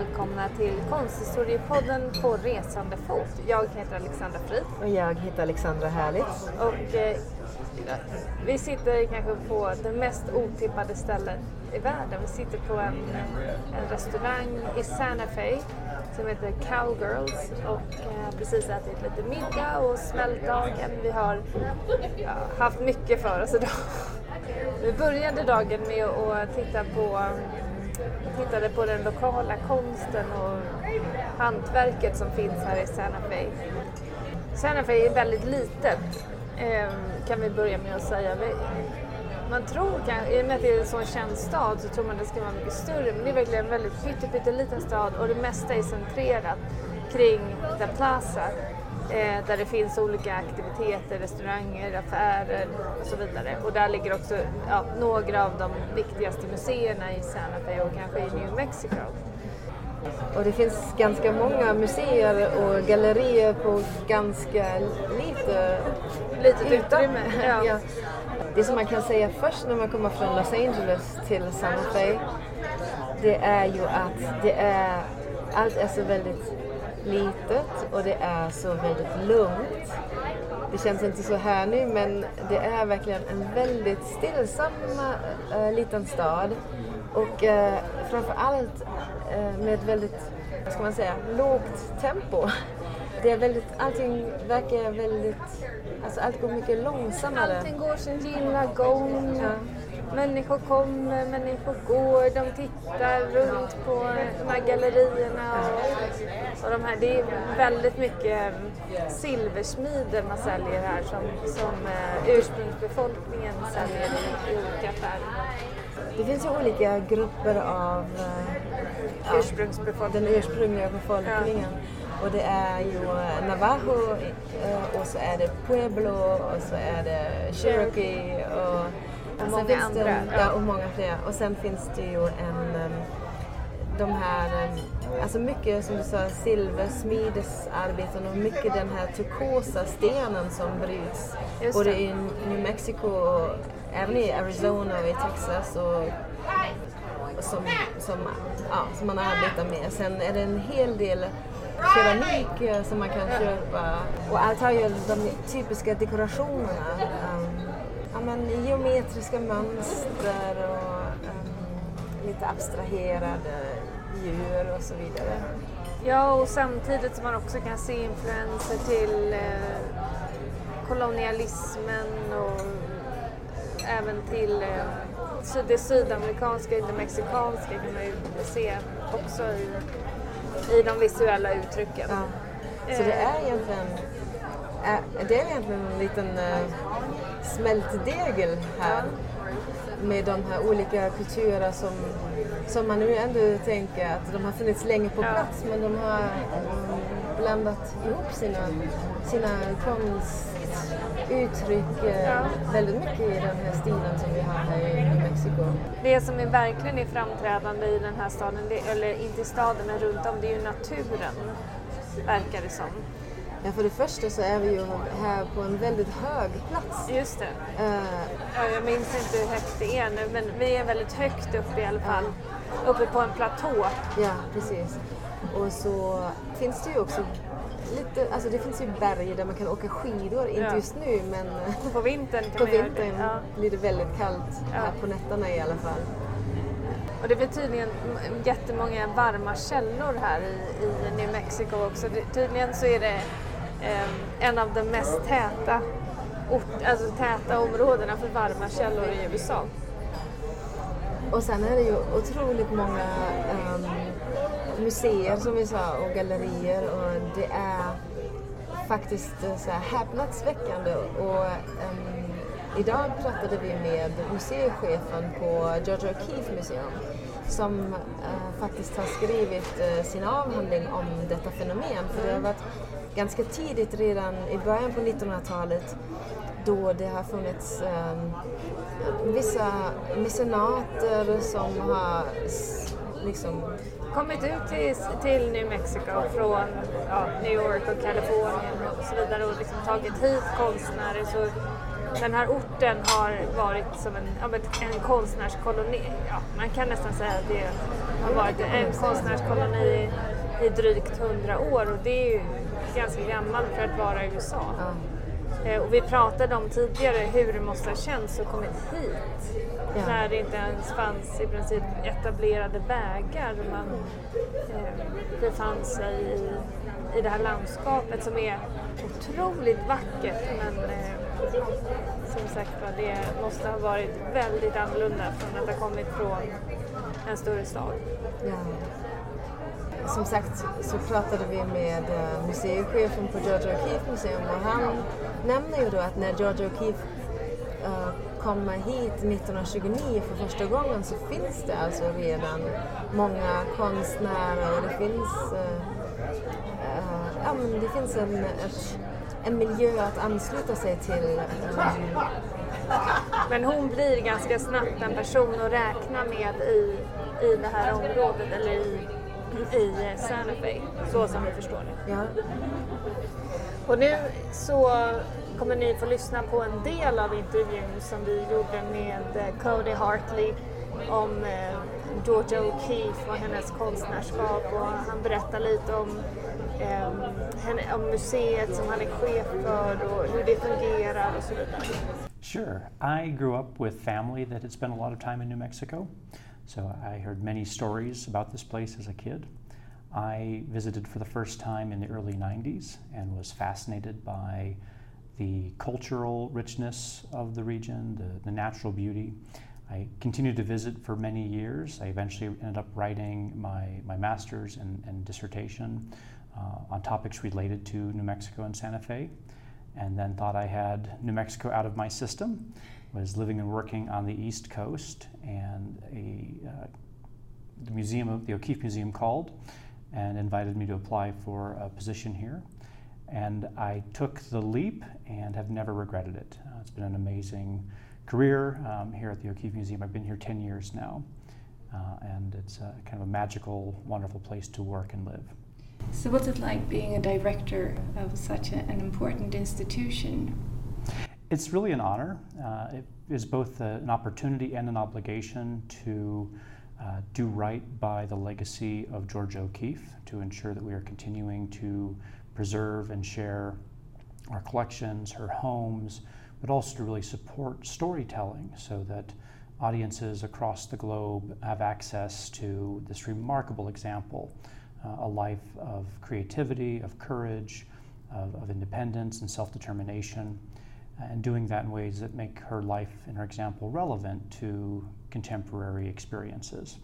Välkomna till Konsthistoriepodden på resande fot. Jag heter Alexandra Frid. Och jag heter Alexandra Härligt. Och eh, vi sitter kanske på det mest otippade stället i världen. Vi sitter på en, en restaurang i Santa Fe som heter Cowgirls och eh, precis ätit lite middag och smält dagen. Vi har ja, haft mycket för oss idag. Vi började dagen med att titta på tittade på den lokala konsten och hantverket som finns här i Santa Fe. Santa Fe är väldigt litet ehm, kan vi börja med att säga. Man tror, i och med att det är en sån känd stad så tror man att det ska vara mycket större men det är verkligen en väldigt pytteliten stad och det mesta är centrerat kring The Plaza eh, där det finns olika aktiviteter, restauranger, affärer och så vidare. Och där ligger också ja, några av de viktigaste museerna i Santa Fe och kanske i New Mexico. Och det finns ganska många museer och gallerier på ganska lite Litet utrymme. Ja. ja. Det som man kan säga först när man kommer från Los Angeles till Santa Fe det är ju att det är, allt är så väldigt litet och det är så väldigt lugnt. Det känns inte så här nu men det är verkligen en väldigt stillsam äh, liten stad och äh, framför allt äh, med ett väldigt, vad ska man säga, lågt tempo. Det är väldigt, allting verkar väldigt, alltså allt går mycket långsammare. Allting går sin gilla gång. Ja. Människor kommer, människor går, de tittar runt på de här gallerierna och, och de här. Det är väldigt mycket silversmider man säljer här som, som uh, ursprungsbefolkningen säljer i, i olika affärer. Det finns ju olika grupper av uh, ursprungsbefolkningen. den ursprungliga befolkningen. Ja. Och det är ju eh, Navajo och så är det Pueblo och så är det Cherokee och och många andra. Det, ja, och många fler. Och sen finns det ju en de här, alltså mycket som du sa, silversmidesarbeten och mycket den här turkosa stenen som bryts. Både i New Mexico och även i Arizona och i Texas och som, som, ja, som man arbetar med. Sen är det en hel del keramik eh, som man kan köpa och allt har ju de typiska dekorationerna. Um, men, geometriska mönster och um, lite abstraherade djur och så vidare. Ja, och samtidigt som man också kan se influenser till eh, kolonialismen och även till eh, det sydamerikanska, det mexikanska kan man ju se också i, i de visuella uttrycken. Ja. Så det är egentligen, det är egentligen en liten eh, smältdegel här med de här olika kulturerna som, som man nu ändå tänker att de har funnits länge på plats men de har um, blandat ihop sina, sina konstuttryck uh, ja. väldigt mycket i den här stilen som vi har här i New Mexico. Det som är verkligen är framträdande i den här staden, eller inte i staden men runt om, det är ju naturen verkar det som. Ja, för det första så är vi ju här på en väldigt hög plats. Just det. Uh, ja, jag minns inte hur högt det är nu, men vi är väldigt högt uppe i alla fall. Uh. Uppe på en platå. Ja, precis. Och så finns det ju också lite, alltså det finns ju berg där man kan åka skidor, inte ja. just nu men på vintern, kan på vintern ja. blir det väldigt kallt ja. här på nätterna i alla fall. Och det blir tydligen jättemånga varma källor här i, i New Mexico också. Det, tydligen så är det eh, en av de mest täta, ort, alltså täta områdena för varma källor i USA. Och sen är det ju otroligt många um, museer som vi sa och gallerier och det är faktiskt eh, så här häpnadsväckande. Och, um, idag pratade vi med museichefen på Georgia O'Keefe Museum som uh, faktiskt har skrivit uh, sin avhandling om detta fenomen. För det har varit ganska tidigt, redan i början på 1900-talet, då det har funnits um, vissa mecenater som har liksom kommit ut till, till New Mexico från ja, New York och Kalifornien och så vidare och liksom tagit hit konstnärer. Så den här orten har varit som en, ja, en konstnärskoloni. Ja, man kan nästan säga att det har varit en konstnärskoloni i drygt hundra år och det är ju ganska gammalt för att vara i USA. Mm. Och vi pratade om tidigare hur det måste ha känts att kommit hit ja. när det inte ens fanns i princip etablerade vägar. Man eh, befann sig i, i det här landskapet som är otroligt vackert men eh, som sagt det måste ha varit väldigt annorlunda från att ha kommit från en större stad. Ja som sagt så pratade vi med eh, museichefen på Georgia O'Keefe museum och han nämner ju då att när Georgia O'Keefe uh, eh, kommer hit 1929 för första gången så finns det alltså redan många konstnärer och det finns, uh, uh, ja, men det finns en, ett, en miljö att ansluta sig till. Men hon blir ganska snabbt en person att räkna med i, i det här området eller i i Santa Fe, så som vi förstår det. Ja. Och nu så kommer ni få lyssna på en del av intervjun som vi gjorde med eh, Cody Hartley om eh, Georgia O'Keeffe och hennes konstnärskap och han berättar lite om, um, om museet som han är chef för och hur det fungerar och så vidare. Sure. I grew up with family that had spent a lot of time in New Mexico. So I heard many stories about this place as a kid. I visited for the first time in the early 90s and was fascinated by the cultural richness of the region, the, the natural beauty. I continued to visit for many years. I eventually ended up writing my, my master's and, and dissertation uh, on topics related to New Mexico and Santa Fe, and then thought I had New Mexico out of my system was living and working on the East Coast, and a uh, the museum, the O'Keeffe Museum, called and invited me to apply for a position here. And I took the leap and have never regretted it. Uh, it's been an amazing career um, here at the O'Keeffe Museum. I've been here 10 years now, uh, and it's a, kind of a magical, wonderful place to work and live. So, what's it like being a director of such a, an important institution? It's really an honor. Uh, it is both a, an opportunity and an obligation to uh, do right by the legacy of George O'Keeffe to ensure that we are continuing to preserve and share our collections, her homes, but also to really support storytelling so that audiences across the globe have access to this remarkable example, uh, a life of creativity, of courage, of, of independence and self determination and doing that in ways that make her life and her example relevant to contemporary experiences.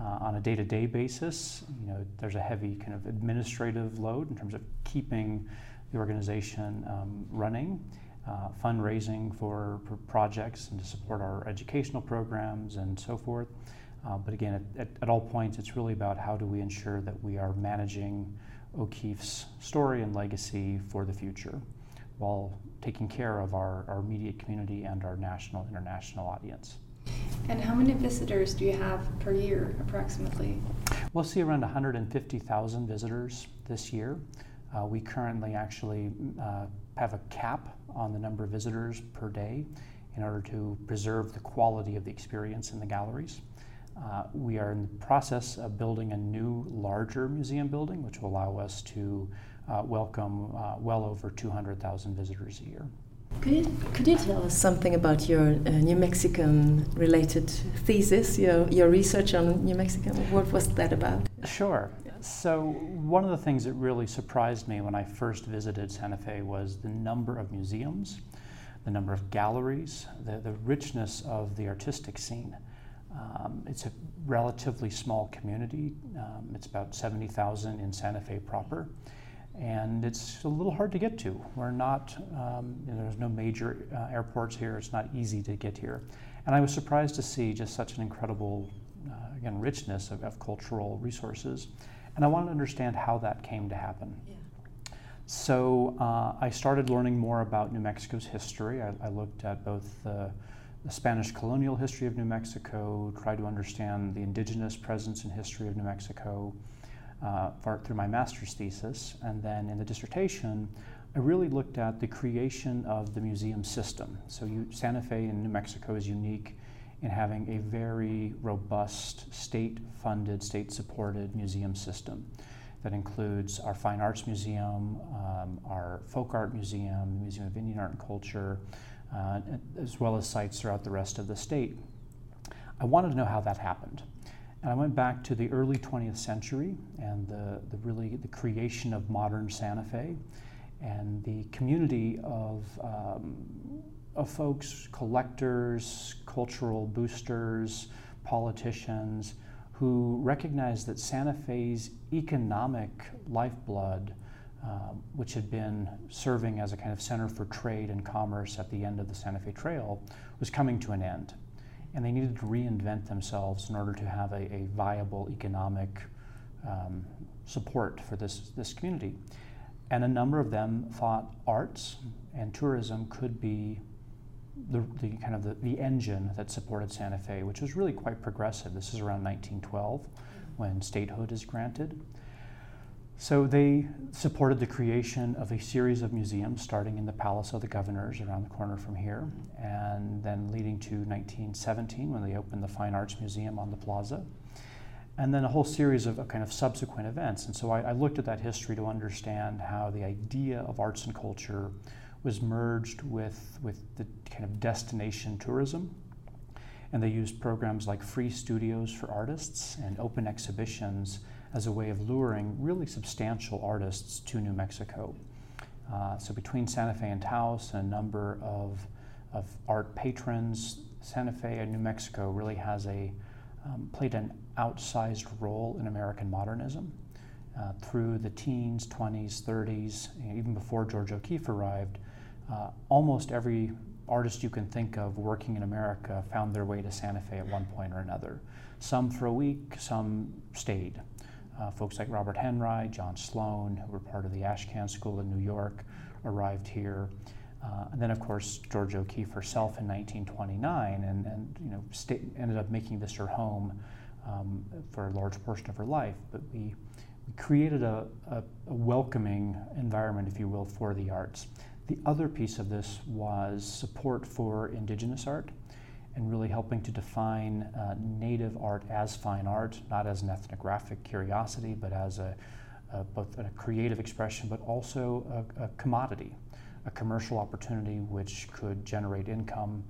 Uh, on a day-to-day basis, you know, there's a heavy kind of administrative load in terms of keeping the organization um, running, uh, fundraising for, for, projects and to support our educational programs and so forth. Uh, but again, at, at, at all points, it's really about how do we ensure that we are managing O'Keeffe's story and legacy for the future while taking care of our, our immediate community and our national international audience. And how many visitors do you have per year, approximately? We'll see around 150,000 visitors this year. Uh, we currently actually uh, have a cap on the number of visitors per day in order to preserve the quality of the experience in the galleries. Uh, we are in the process of building a new, larger museum building, which will allow us to uh, welcome uh, well over 200,000 visitors a year. Could you, could you tell us something about your uh, New Mexican related thesis, your, your research on New Mexico? What was that about? Sure. So, one of the things that really surprised me when I first visited Santa Fe was the number of museums, the number of galleries, the, the richness of the artistic scene. Um, it's a relatively small community, um, it's about 70,000 in Santa Fe proper and it's a little hard to get to. We're not, um, you know, there's no major uh, airports here. It's not easy to get here. And I was surprised to see just such an incredible, uh, again, richness of, of, cultural resources. And I wanted to understand how that came to happen. Yeah. So uh, I started learning more about New Mexico's history. I, I looked at both the, the, Spanish colonial history of New Mexico, tried to understand the indigenous presence and history of New Mexico uh, through my master's thesis. And then in the dissertation, I really looked at the creation of the museum system. So you, Santa Fe in New Mexico is unique in having a very robust state-funded, state-supported museum system that includes our Fine Arts Museum, um, our Folk Art Museum, the Museum of Indian Art and Culture, uh, as well as sites throughout the rest of the state. I wanted to know how that happened. And I went back to the early 20th century and the, the really the creation of modern Santa Fe and the community of, um, of folks, collectors, cultural boosters, politicians, who recognized that Santa Fe's economic lifeblood, uh, which had been serving as a kind of center for trade and commerce at the end of the Santa Fe Trail, was coming to an end. And they needed to reinvent themselves in order to have a, a viable economic um, support for this, this community. And a number of them thought arts and tourism could be the, the kind of the, the engine that supported Santa Fe, which was really quite progressive. This is around 1912 when statehood is granted. So they supported the creation of a series of museums starting in the Palace of the Governors around the corner from here, and then leading to 1917 when they opened the Fine Arts Museum on the plaza, and then a whole series of, kind of subsequent events. And so I, I looked at that history to understand how the idea of arts and culture was merged with, with the kind of destination tourism. And they used programs like free studios for artists and open exhibitions as a way of luring really substantial artists to New Mexico. Uh, so between Santa Fe and Taos and a number of, of art patrons, Santa Fe and New Mexico really has a um, played an outsized role in American modernism. Uh, through the teens, 20s, 30s, even before George O'Keeffe arrived, uh, almost every artist you can think of working in America found their way to Santa Fe at one point or another. Some for a week, some stayed. Uh, folks like Robert Henri, John Sloan, who were part of the Ashcan School in New York, arrived here. Uh, and then, of course, Georgia O'Keeffe herself in 1929, and, and you know, ended up making this her home um, for a large portion of her life. But we, we created a, a, a welcoming environment, if you will, for the arts. The other piece of this was support for indigenous art and really helping to define uh, native art as fine art, not as an ethnographic curiosity, but as a, a both a creative expression, but also a, a, commodity, a commercial opportunity which could generate income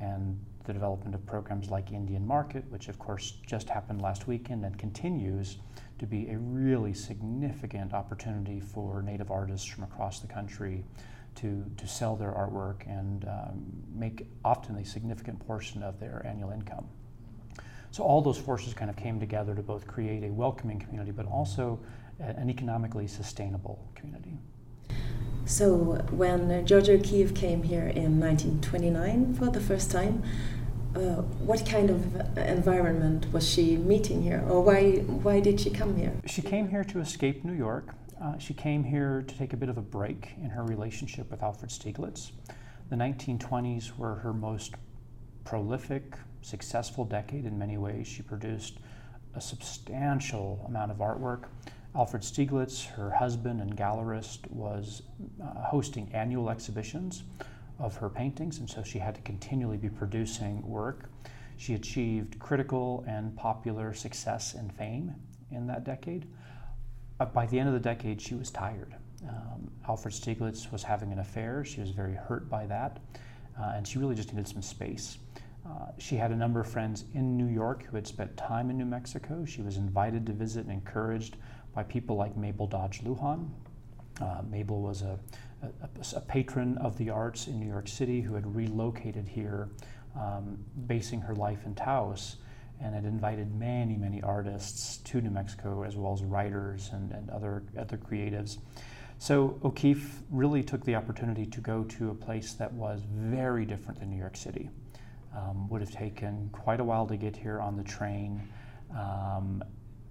and the development of programs like Indian Market, which of course just happened last weekend and continues to be a really significant opportunity for Native artists from across the country to, to sell their artwork and um, make often a significant portion of their annual income. So all those forces kind of came together to both create a welcoming community, but also an economically sustainable community. So when Georgia O'Keeffe came here in 1929 for the first time, uh, what kind of environment was she meeting here, or why why did she come here? She came here to escape New York. Uh, she came here to take a bit of a break in her relationship with Alfred Stieglitz. The 1920s were her most prolific, successful decade in many ways. She produced a substantial amount of artwork. Alfred Stieglitz, her husband and gallerist, was uh, hosting annual exhibitions of her paintings, and so she had to continually be producing work. She achieved critical and popular success and fame in that decade. Uh, by the end of the decade, she was tired. Um, Alfred Stieglitz was having an affair. She was very hurt by that, uh, and she really just needed some space. Uh, she had a number of friends in New York who had spent time in New Mexico. She was invited to visit and encouraged by people like Mabel Dodge Luhan. Uh, Mabel was a, a, a, patron of the arts in New York City who had relocated here, um, basing her life in Taos and had invited many, many artists to New Mexico, as well as writers and, and other, other creatives. So O'Keeffe really took the opportunity to go to a place that was very different than New York City. Um, would have taken quite a while to get here on the train. Um,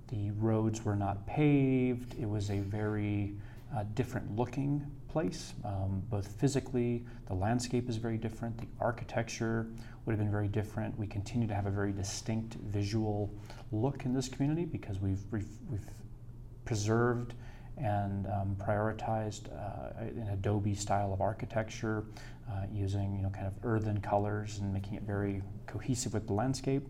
the roads were not paved. It was a very a different looking place, um, both physically, the landscape is very different, the architecture would have been very different. We continue to have a very distinct visual look in this community because we've, we've, we've preserved and um, prioritized uh, an Adobe style of architecture uh, using you know kind of earthen colors and making it very cohesive with the landscape.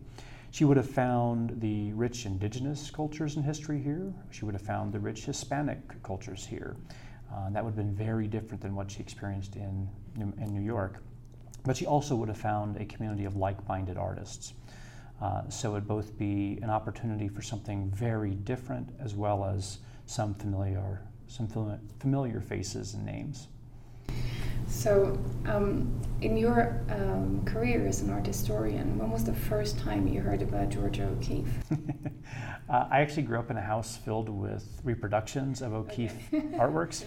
She would have found the rich indigenous cultures and history here. She would have found the rich Hispanic cultures here. Uh, that would have been very different than what she experienced in, in New York. But she also would have found a community of like minded artists. Uh, so it would both be an opportunity for something very different as well as some familiar, some familiar faces and names. So, um, in your um, career as an art historian, when was the first time you heard about Georgia O'Keeffe? uh, I actually grew up in a house filled with reproductions of O'Keeffe okay. artworks.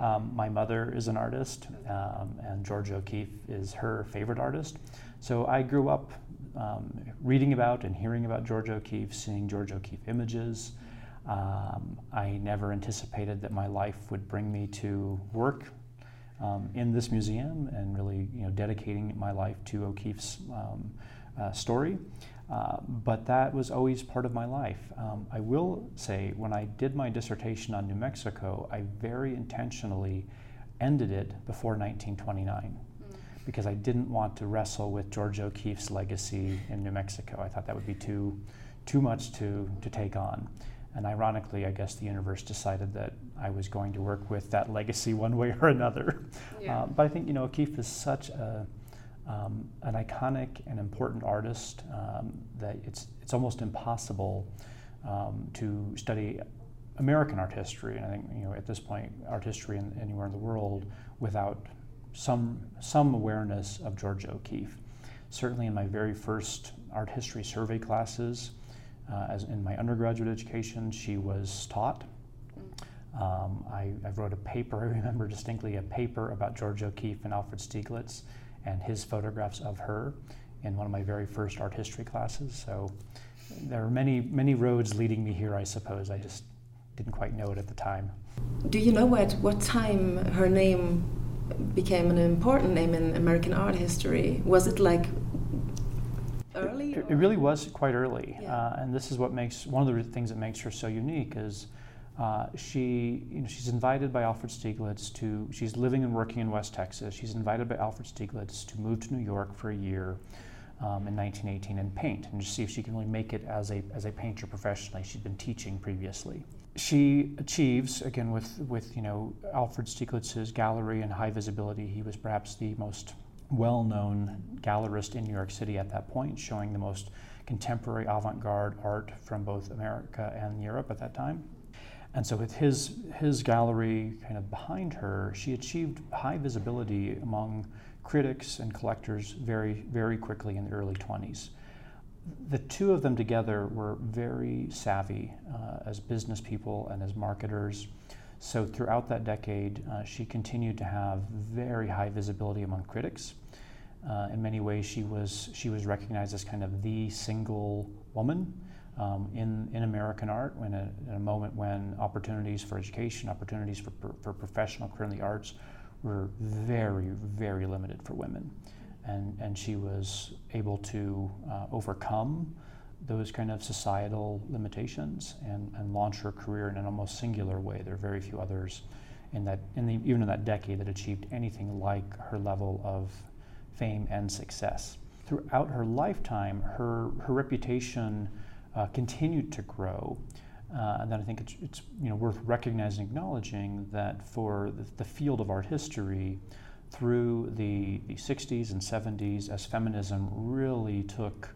Um, my mother is an artist, um, and Georgia O'Keeffe is her favorite artist. So I grew up um, reading about and hearing about Georgia O'Keeffe, seeing Georgia O'Keeffe images. Um, I never anticipated that my life would bring me to work um, in this museum and really you know, dedicating my life to O'Keeffe's um, uh, story. Uh, but that was always part of my life. Um, I will say, when I did my dissertation on New Mexico, I very intentionally ended it before 1929 mm. because I didn't want to wrestle with George O'Keeffe's legacy in New Mexico. I thought that would be too, too much to, to take on. And ironically, I guess the universe decided that I was going to work with that legacy one way or another. Yeah. Um, but I think you know O'Keeffe is such a um, an iconic and important artist um, that it's it's almost impossible um, to study American art history, and I think you know at this point art history in, anywhere in the world without some some awareness of Georgia O'Keeffe. Certainly, in my very first art history survey classes, uh, as in my undergraduate education, she was taught. Um, I, I, wrote a paper, I remember distinctly a paper about George O'Keeffe and Alfred Stieglitz and his photographs of her in one of my very first art history classes. So there are many, many roads leading me here, I suppose. I just didn't quite know it at the time. Do you know at what time her name became an important name in American art history? Was it like? It, it, really was quite early, yeah. uh, and this is what makes one of the things that makes her so unique is. Uh, she, you know, she's invited by Alfred Stieglitz to. She's living and working in West Texas. She's invited by Alfred Stieglitz to move to New York for a year um, in 1918 and paint, and just see if she can really make it as a as a painter professionally. She'd been teaching previously. She achieves again with with you know Alfred Stieglitz's gallery and high visibility. He was perhaps the most well known gallerist in New York City at that point, showing the most contemporary avant garde art from both America and Europe at that time. And so, with his, his gallery kind of behind her, she achieved high visibility among critics and collectors very, very quickly in the early 20s. The two of them together were very savvy uh, as business people and as marketers. So, throughout that decade, uh, she continued to have very high visibility among critics. Uh, in many ways, she was she was recognized as kind of the single woman um, in in American art. When a, in a moment when opportunities for education, opportunities for for professional career in the arts, were very very limited for women, and and she was able to uh, overcome those kind of societal limitations and, and launch her career in an almost singular way. There are very few others in that in the, even in that decade that achieved anything like her level of fame and success. Throughout her lifetime, her, her reputation uh, continued to grow. Uh, and then I think it's, it's you know, worth recognizing acknowledging that for the, the field of art history, through the, the 60s and 70s, as feminism really took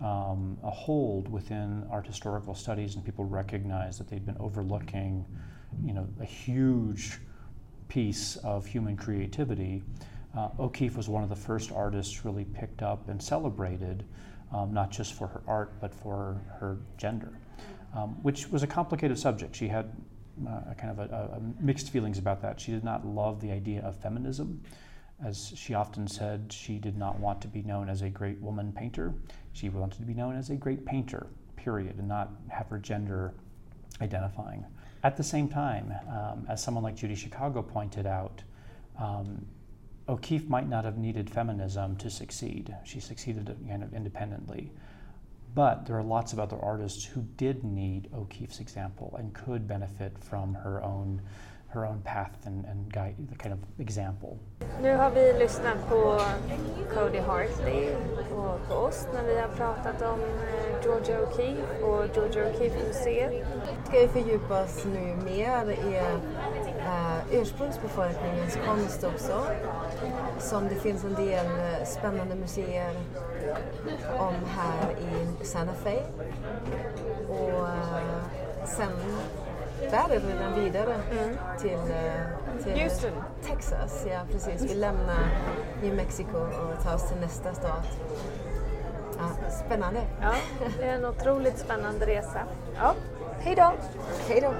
um, a hold within art historical studies, and people recognized that they'd been overlooking, you know, a huge piece of human creativity uh, O'Keeffe was one of the first artists really picked up and celebrated, um, not just for her art, but for her gender, um, which was a complicated subject. She had uh, kind of a, a mixed feelings about that. She did not love the idea of feminism. As she often said, she did not want to be known as a great woman painter. She wanted to be known as a great painter, period, and not have her gender identifying At the same time, um, as someone like Judy Chicago pointed out, um, O'Keeffe might not have needed feminism to succeed. She succeeded kind of independently. But there are lots of other artists who did need O'Keeffe's example and could benefit from her own her own path and, and guide, the kind of example. Nu har vi lyssnat på Cody Hartley och på oss när vi har pratat om eh, Georgia O'Keeffe och Georgia O'Keeffe-museet. Ska vi fördjupa oss nu mer i uh, ursprungsbefolkningens konst också. Som det finns en del uh, spännande museer om här i Santa Fe. Och uh, sen redan vidare mm. till, till Houston. Texas. Ja, precis. Vi lämnar New Mexico och tar oss till nästa stat. Ja, spännande. Ja, det är en otroligt spännande resa. Ja, hej då! Hej då!